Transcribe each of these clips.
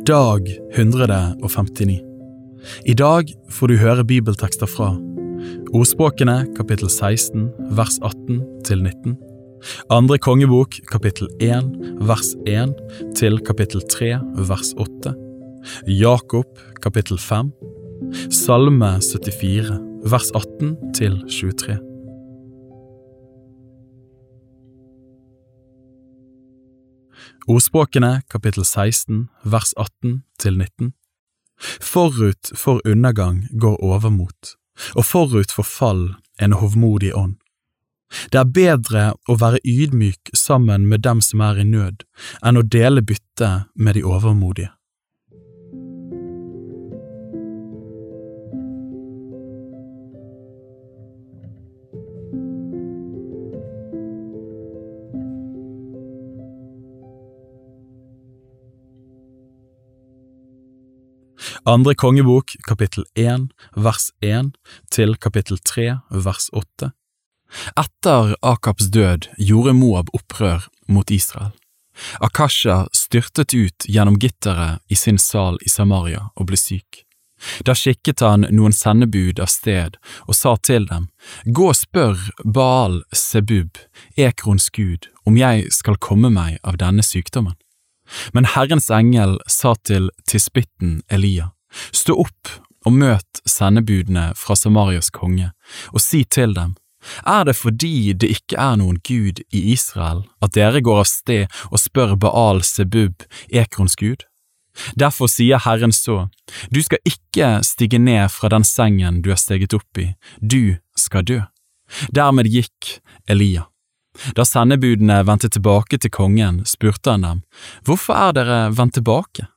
Dag 159 I dag får du høre bibeltekster fra Ordspråkene kapittel 16 vers 18 til 19 Andre kongebok kapittel 1 vers 1 til kapittel 3 vers 8 Jakob kapittel 5 Salme 74 vers 18 til 23 Ordspråkene kapittel 16 vers 18 til 19 Forut for undergang går overmot, og forut for fall en hovmodig ånd. Det er bedre å være ydmyk sammen med dem som er i nød, enn å dele byttet med de overmodige. Andre kongebok kapittel 1 vers 1 til kapittel 3 vers 8 Etter Akabs død gjorde Moab opprør mot Israel. Akasha styrtet ut gjennom gitteret i sin sal i Samaria og ble syk. Da skikket han noen sendebud av sted og sa til dem, Gå og spør Baal Sebub, Ekrons gud, om jeg skal komme meg av denne sykdommen. Men Herrens engel sa til tisbitten Elia, Stå opp og møt sendebudene fra Samarias konge, og si til dem, er det fordi det ikke er noen gud i Israel at dere går av sted og spør Baal Sebub, Ekrons gud? Derfor sier Herren så, du skal ikke stige ned fra den sengen du er steget opp i, du skal dø. Dermed gikk Elia. Da sendebudene vendte tilbake til kongen, spurte han dem, Hvorfor er dere vendt tilbake?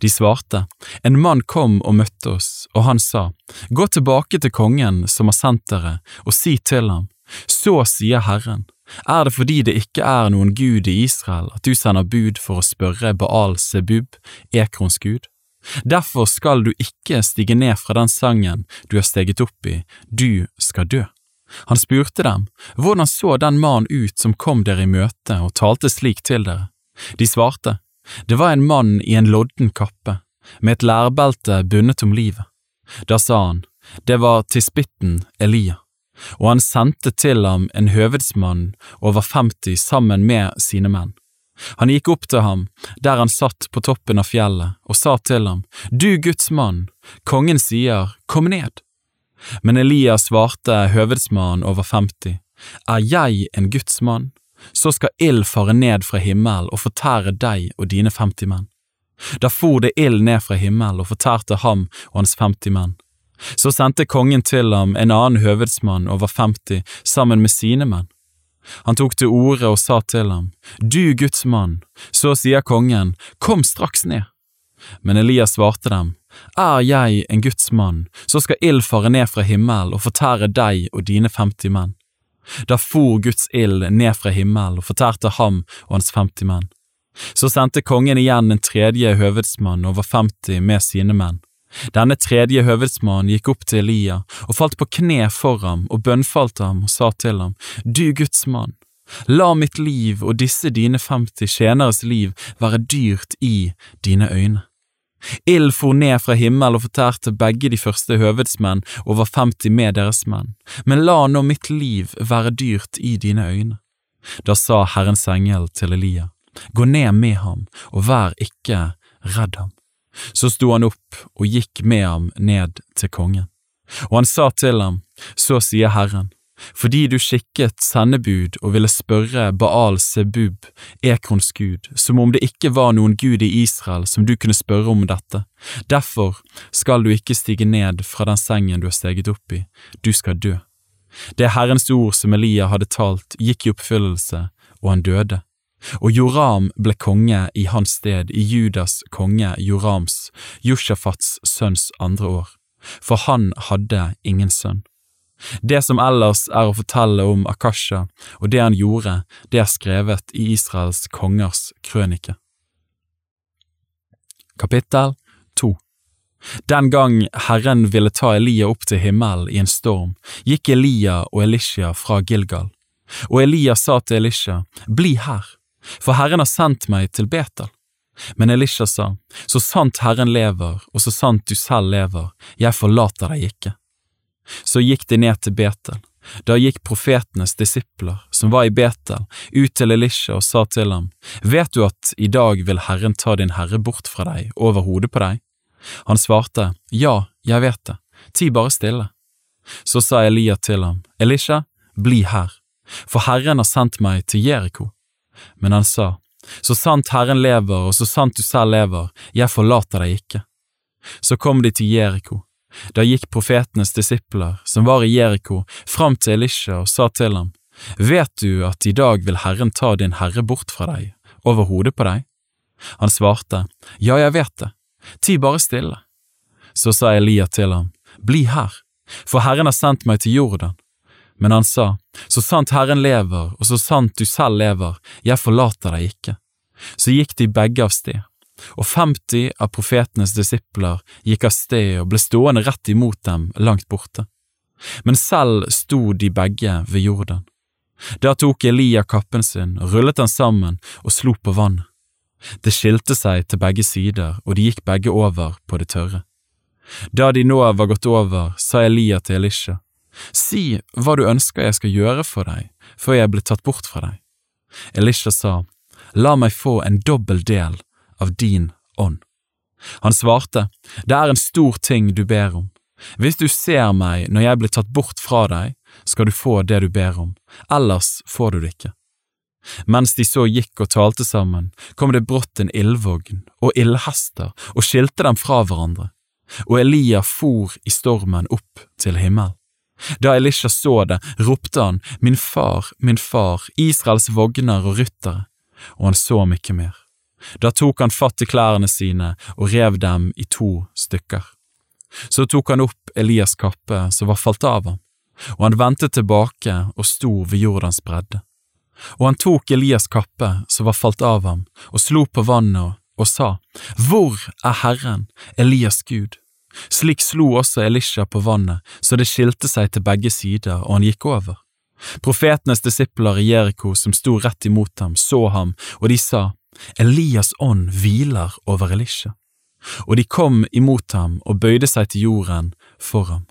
De svarte, En mann kom og møtte oss, og han sa, Gå tilbake til kongen som har sendt dere, og si til ham, Så sier Herren, er det fordi det ikke er noen gud i Israel at du sender bud for å spørre Baal Sebub, Ekrons gud? Derfor skal du ikke stige ned fra den sangen du har steget opp i, du skal dø. Han spurte dem, hvordan så den mannen ut som kom dere i møte og talte slik til dere? De svarte, det var en mann i en lodden kappe, med et lærbelte bundet om livet. Da sa han, det var tispitten Elia, og han sendte til ham en høvedsmann over 50 sammen med sine menn. Han gikk opp til ham, der han satt på toppen av fjellet, og sa til ham, Du Guds mann, kongen sier, kom ned. Men Elias svarte høvedsmannen over 50, Er jeg en Guds mann? Så skal ild fare ned fra himmelen og fortære deg og dine 50 menn. Da for det ild ned fra himmelen og fortærte ham og hans 50 menn. Så sendte kongen til ham en annen høvedsmann over 50 sammen med sine menn. Han tok til orde og sa til ham, Du Guds mann, så sier kongen, kom straks ned. Men Elias svarte dem, er jeg en Guds mann, så skal ild fare ned fra himmelen og fortære deg og dine 50 menn. Da for Guds ild ned fra himmelen og fortærte ham og hans 50 menn. Så sendte kongen igjen en tredje høvedsmann over 50 med sine menn. Denne tredje høvedsmannen gikk opp til Elia og falt på kne for ham og bønnfalte ham og sa til ham, Du Guds mann, la mitt liv og disse dine 50 tjeneres liv være dyrt i dine øyne. Ild for ned fra himmel og fortærte begge de første høvedsmenn over 50 med deres menn, men la nå mitt liv være dyrt i dine øyne. Da sa Herrens engel til Elia, gå ned med ham og vær ikke redd ham. Så sto han opp og gikk med ham ned til kongen. Og han sa til ham, så sier Herren, fordi du skikket sendebud og ville spørre Baal Sebub, Ekrons gud, som om det ikke var noen gud i Israel som du kunne spørre om dette. Derfor skal du ikke stige ned fra den sengen du har steget opp i, du skal dø. Det Herrens ord som Elia hadde talt, gikk i oppfyllelse, og han døde. Og Joram ble konge i hans sted i Judas konge Jorams, Josjafats sønns andre år, for han hadde ingen sønn. Det som ellers er å fortelle om Akasha og det han gjorde, det er skrevet i Israels kongers krønike. Kapittel 2 Den gang Herren ville ta Elia opp til himmelen i en storm, gikk Elia og Elisha fra Gilgal. Og Elia sa til Elisha, Bli her, for Herren har sendt meg til Betel. Men Elisha sa, Så sant Herren lever, og så sant du selv lever, jeg forlater deg ikke. Så gikk de ned til Betel. Da gikk profetenes disipler, som var i Betel, ut til Elisha og sa til ham, Vet du at i dag vil Herren ta din herre bort fra deg, over hodet på deg? Han svarte, Ja, jeg vet det, ti bare stille. Så sa Elia til ham, Elisha, bli her, for Herren har sendt meg til Jeriko. Men han sa, Så sant Herren lever og så sant du selv lever, jeg forlater deg ikke. Så kom de til Jeriko. Da gikk profetenes disipler, som var i Jeriko, fram til Elisha og sa til ham, Vet du at i dag vil Herren ta din herre bort fra deg, over hodet på deg? Han svarte, Ja, jeg vet det, ti bare stille. Så sa Elia til ham, Bli her, for Herren har sendt meg til Jordan. Men han sa, Så sant Herren lever, og så sant du selv lever, jeg forlater deg ikke. Så gikk de begge av sted, og 50 av profetenes disipler gikk av sted og ble stående rett imot dem langt borte. Men selv sto de begge ved Jordan. Da tok Elia kappen sin rullet den sammen og slo på vannet. Det skilte seg til begge sider, og de gikk begge over på det tørre. Da de nå var gått over, sa Elia til Elisha, Si hva du ønsker jeg skal gjøre for deg, før jeg blir tatt bort fra deg. Elisha sa, La meg få en dobbel del av din ånd. Han svarte, Det er en stor ting du ber om. Hvis du ser meg når jeg blir tatt bort fra deg, skal du få det du ber om, ellers får du det ikke. Mens de så gikk og talte sammen, kom det brått en ildvogn og ildhester og skilte dem fra hverandre, og Elia for i stormen opp til himmelen. Da Elisha så det, ropte han, Min far, min far, Israels vogner og ryttere, og han så ham ikke mer. Da tok han fatt i klærne sine og rev dem i to stykker. Så tok han opp Elias' kappe som var falt av ham, og han vendte tilbake og sto ved Jordans bredde. Og han tok Elias' kappe som var falt av ham, og slo på vannet og sa, Hvor er Herren, Elias Gud? Slik slo også Elisha på vannet, så det skilte seg til begge sider, og han gikk over. Profetenes disipler i Jeriko som sto rett imot ham, så ham, og de sa, Elias ånd hviler over Elisha. Og de kom imot ham og bøyde seg til jorden for ham.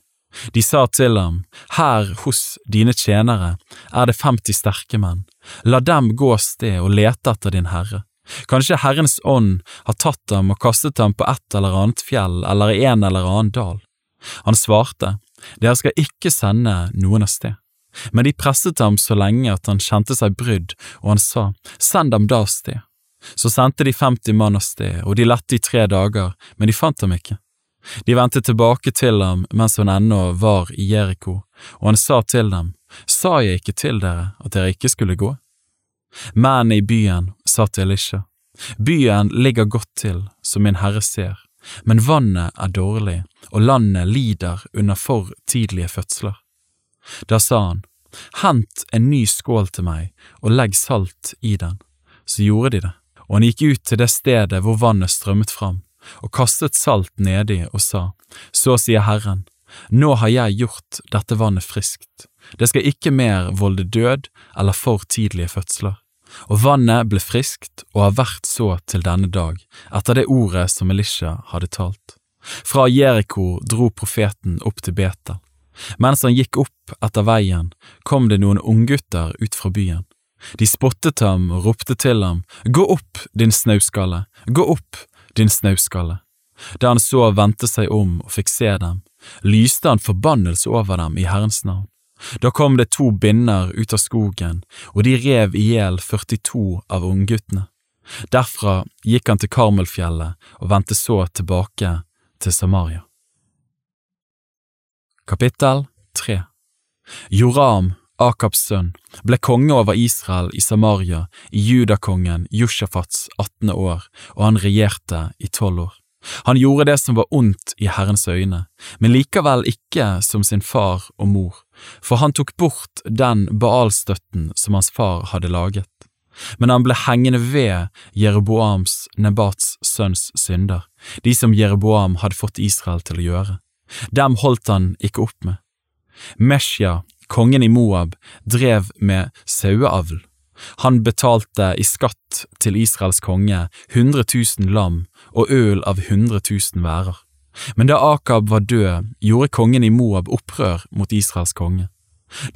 De sa til ham, Her hos dine tjenere er det femti sterke menn, la dem gå sted og lete etter din herre. Kanskje Herrens ånd har tatt ham og kastet ham på et eller annet fjell eller i en eller annen dal. Han svarte, Dere skal ikke sende noen av sted. Men de presset ham så lenge at han kjente seg brydd, og han sa, Send dem da sted. Så sendte de 50 mann av sted, og de lette i tre dager, men de fant ham ikke. De vendte tilbake til ham mens han ennå var i Jeriko, og han sa til dem, Sa jeg ikke til dere at dere ikke skulle gå? Mennene i byen sa til Elisha, Byen ligger godt til, som min herre ser, men vannet er dårlig, og landet lider under for tidlige fødsler. Da sa han, Hent en ny skål til meg og legg salt i den. Så gjorde de det, og han gikk ut til det stedet hvor vannet strømmet fram, og kastet salt nedi og sa, Så sier Herren, nå har jeg gjort dette vannet friskt, det skal ikke mer volde død eller for tidlige fødsler. Og vannet ble friskt og har vært så til denne dag, etter det ordet som Elisha hadde talt. Fra Jeriko dro profeten opp til Betel. Mens han gikk opp etter veien, kom det noen unggutter ut fra byen. De spottet ham og ropte til ham, Gå opp, din snauskalle, gå opp, din snauskalle. Da han så vendte seg om og fikk se dem, lyste han forbannelse over dem i Herrens navn. Da kom det to binner ut av skogen, og de rev i hjel 42 av ungguttene. Derfra gikk han til Karmelfjellet og vendte så tilbake til Samaria. Kapittel 3 Joram, Akabs sønn, ble konge over Israel i Samaria i judakongen Jushafats 18. år, og han regjerte i tolv år. Han gjorde det som var ondt i Herrens øyne, men likevel ikke som sin far og mor, for han tok bort den Baal-støtten som hans far hadde laget. Men han ble hengende ved Jeroboams, Nebats sønns synder, de som Jeroboam hadde fått Israel til å gjøre. Dem holdt han ikke opp med. Meshja, kongen i Moab, drev med saueavl, Han betalte i skatt til Israels konge 100 000 lam og øl av 100 000 værer. Men da Akab var død, gjorde kongen i Moab opprør mot Israels konge.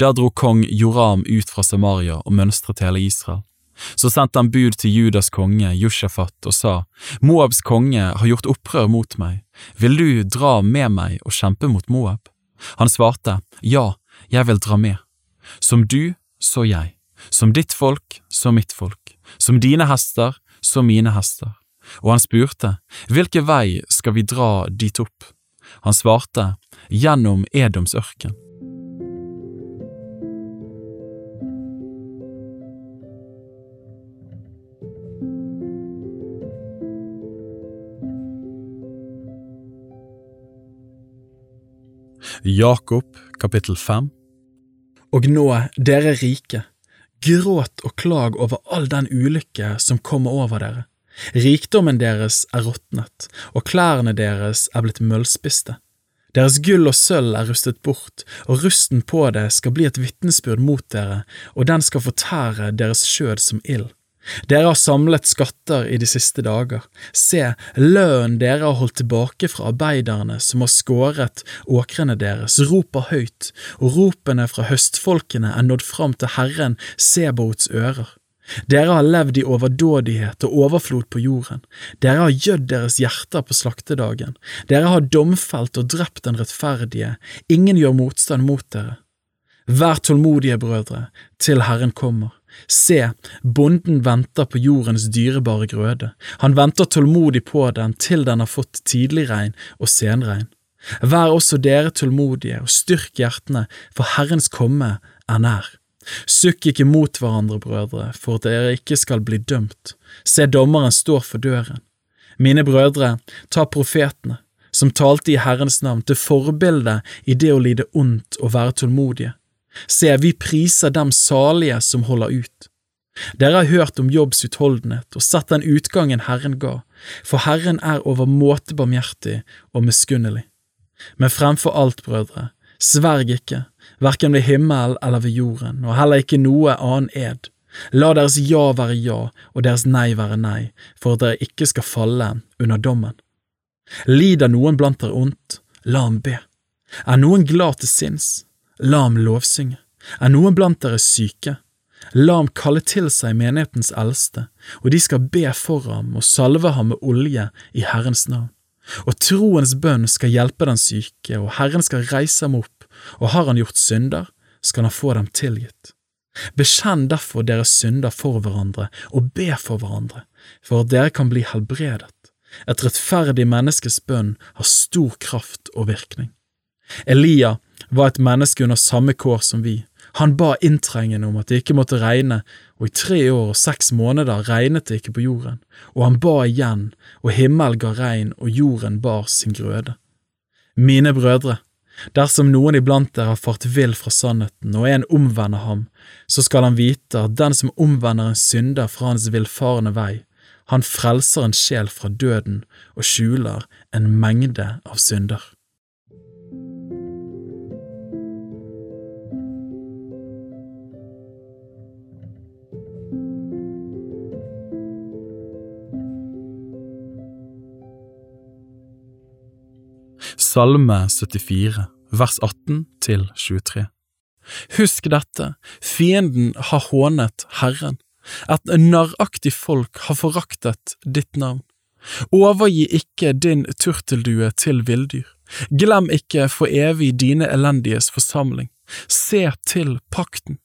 Da dro kong Joram ut fra Samaria og mønstret hele Israel. Så sendte han bud til Judas konge, Jushafat, og sa, Moabs konge har gjort opprør mot meg, vil du dra med meg og kjempe mot Moab? Han svarte, ja, jeg vil dra med. Som du, så jeg. Som ditt folk, så mitt folk. Som dine hester, så mine hester. Og han spurte, hvilken vei skal vi dra dit opp? Han svarte, gjennom Edoms ørken. Jakob kapittel 5 Og nå, dere rike, gråt og klag over all den ulykke som kommer over dere. Rikdommen deres er råtnet, og klærne deres er blitt møllspiste. Deres gull og sølv er rustet bort, og rusten på det skal bli et vitnesbyrd mot dere, og den skal fortære deres skjød som ild. Dere har samlet skatter i de siste dager. Se, lønnen dere har holdt tilbake fra arbeiderne som har skåret åkrene deres, roper høyt, og ropene fra høstfolkene er nådd fram til Herren Sebaots ører. Dere har levd i overdådighet og overflod på jorden. Dere har gjødd deres hjerter på slaktedagen. Dere har domfelt og drept den rettferdige. Ingen gjør motstand mot dere. Vær tålmodige, brødre, til Herren kommer. Se, bonden venter på jordens dyrebare grøde, han venter tålmodig på den til den har fått tidligregn og senregn. Vær også dere tålmodige og styrk hjertene, for Herrens komme er nær. Sukk ikke mot hverandre, brødre, for at dere ikke skal bli dømt. Se, dommeren står for døren. Mine brødre, ta profetene, som talte i Herrens navn, til forbilde i det å lide ondt og være tålmodige. Se, vi priser dem salige som holder ut. Dere har hørt om Jobbs utholdenhet og sett den utgangen Herren ga, for Herren er overmåte barmhjertig og miskunnelig. Men fremfor alt, brødre, sverg ikke, verken ved himmel eller ved jorden, og heller ikke noe annen ed. La deres ja være ja og deres nei være nei, for at dere ikke skal falle under dommen. Lider noen blant dere ondt, la ham be. Er noen glad til sinns, La ham lovsynge. Er noen blant dere syke? La ham kalle til seg menighetens eldste, og de skal be for ham og salve ham med olje i Herrens navn. Og troens bønn skal hjelpe den syke, og Herren skal reise ham opp, og har han gjort synder, skal han få dem tilgitt. Bekjenn derfor deres synder for hverandre, og be for hverandre, for at dere kan bli helbredet. Et rettferdig menneskes bønn har stor kraft og virkning. Elia var et menneske under samme kår som vi. Han ba inntrengende om at det ikke måtte regne, og i tre år og seks måneder regnet det ikke på jorden, og han ba igjen, og himmel ga regn, og jorden bar sin grøde. Mine brødre, dersom noen iblant dere har fart vill fra sannheten, og en omvender ham, så skal han vite at den som omvender en synder fra hans villfarne vei, han frelser en sjel fra døden og skjuler en mengde av synder. Salme 74, vers 18 til 23. Husk dette, fienden har hånet Herren, et narraktig folk har foraktet ditt navn. Overgi ikke din turteldue til villdyr, glem ikke for evig dine elendiges forsamling, se til pakten.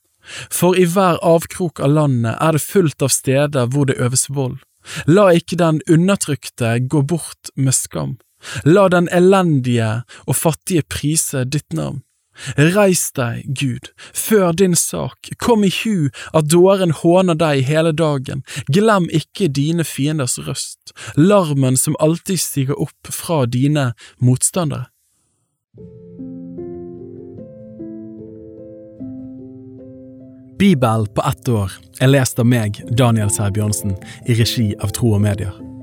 For i hver avkrok av landet er det fullt av steder hvor det øves vold. La ikke den undertrykte gå bort med skam. La den elendige og fattige prise ditt navn. Reis deg, Gud, før din sak, kom i hu at dåren håner deg hele dagen, glem ikke dine fienders røst, larmen som alltid stiger opp fra dine motstandere. Bibel på ett år er lest av meg, Daniel Sæbjørnsen, i regi av Tro og Medier.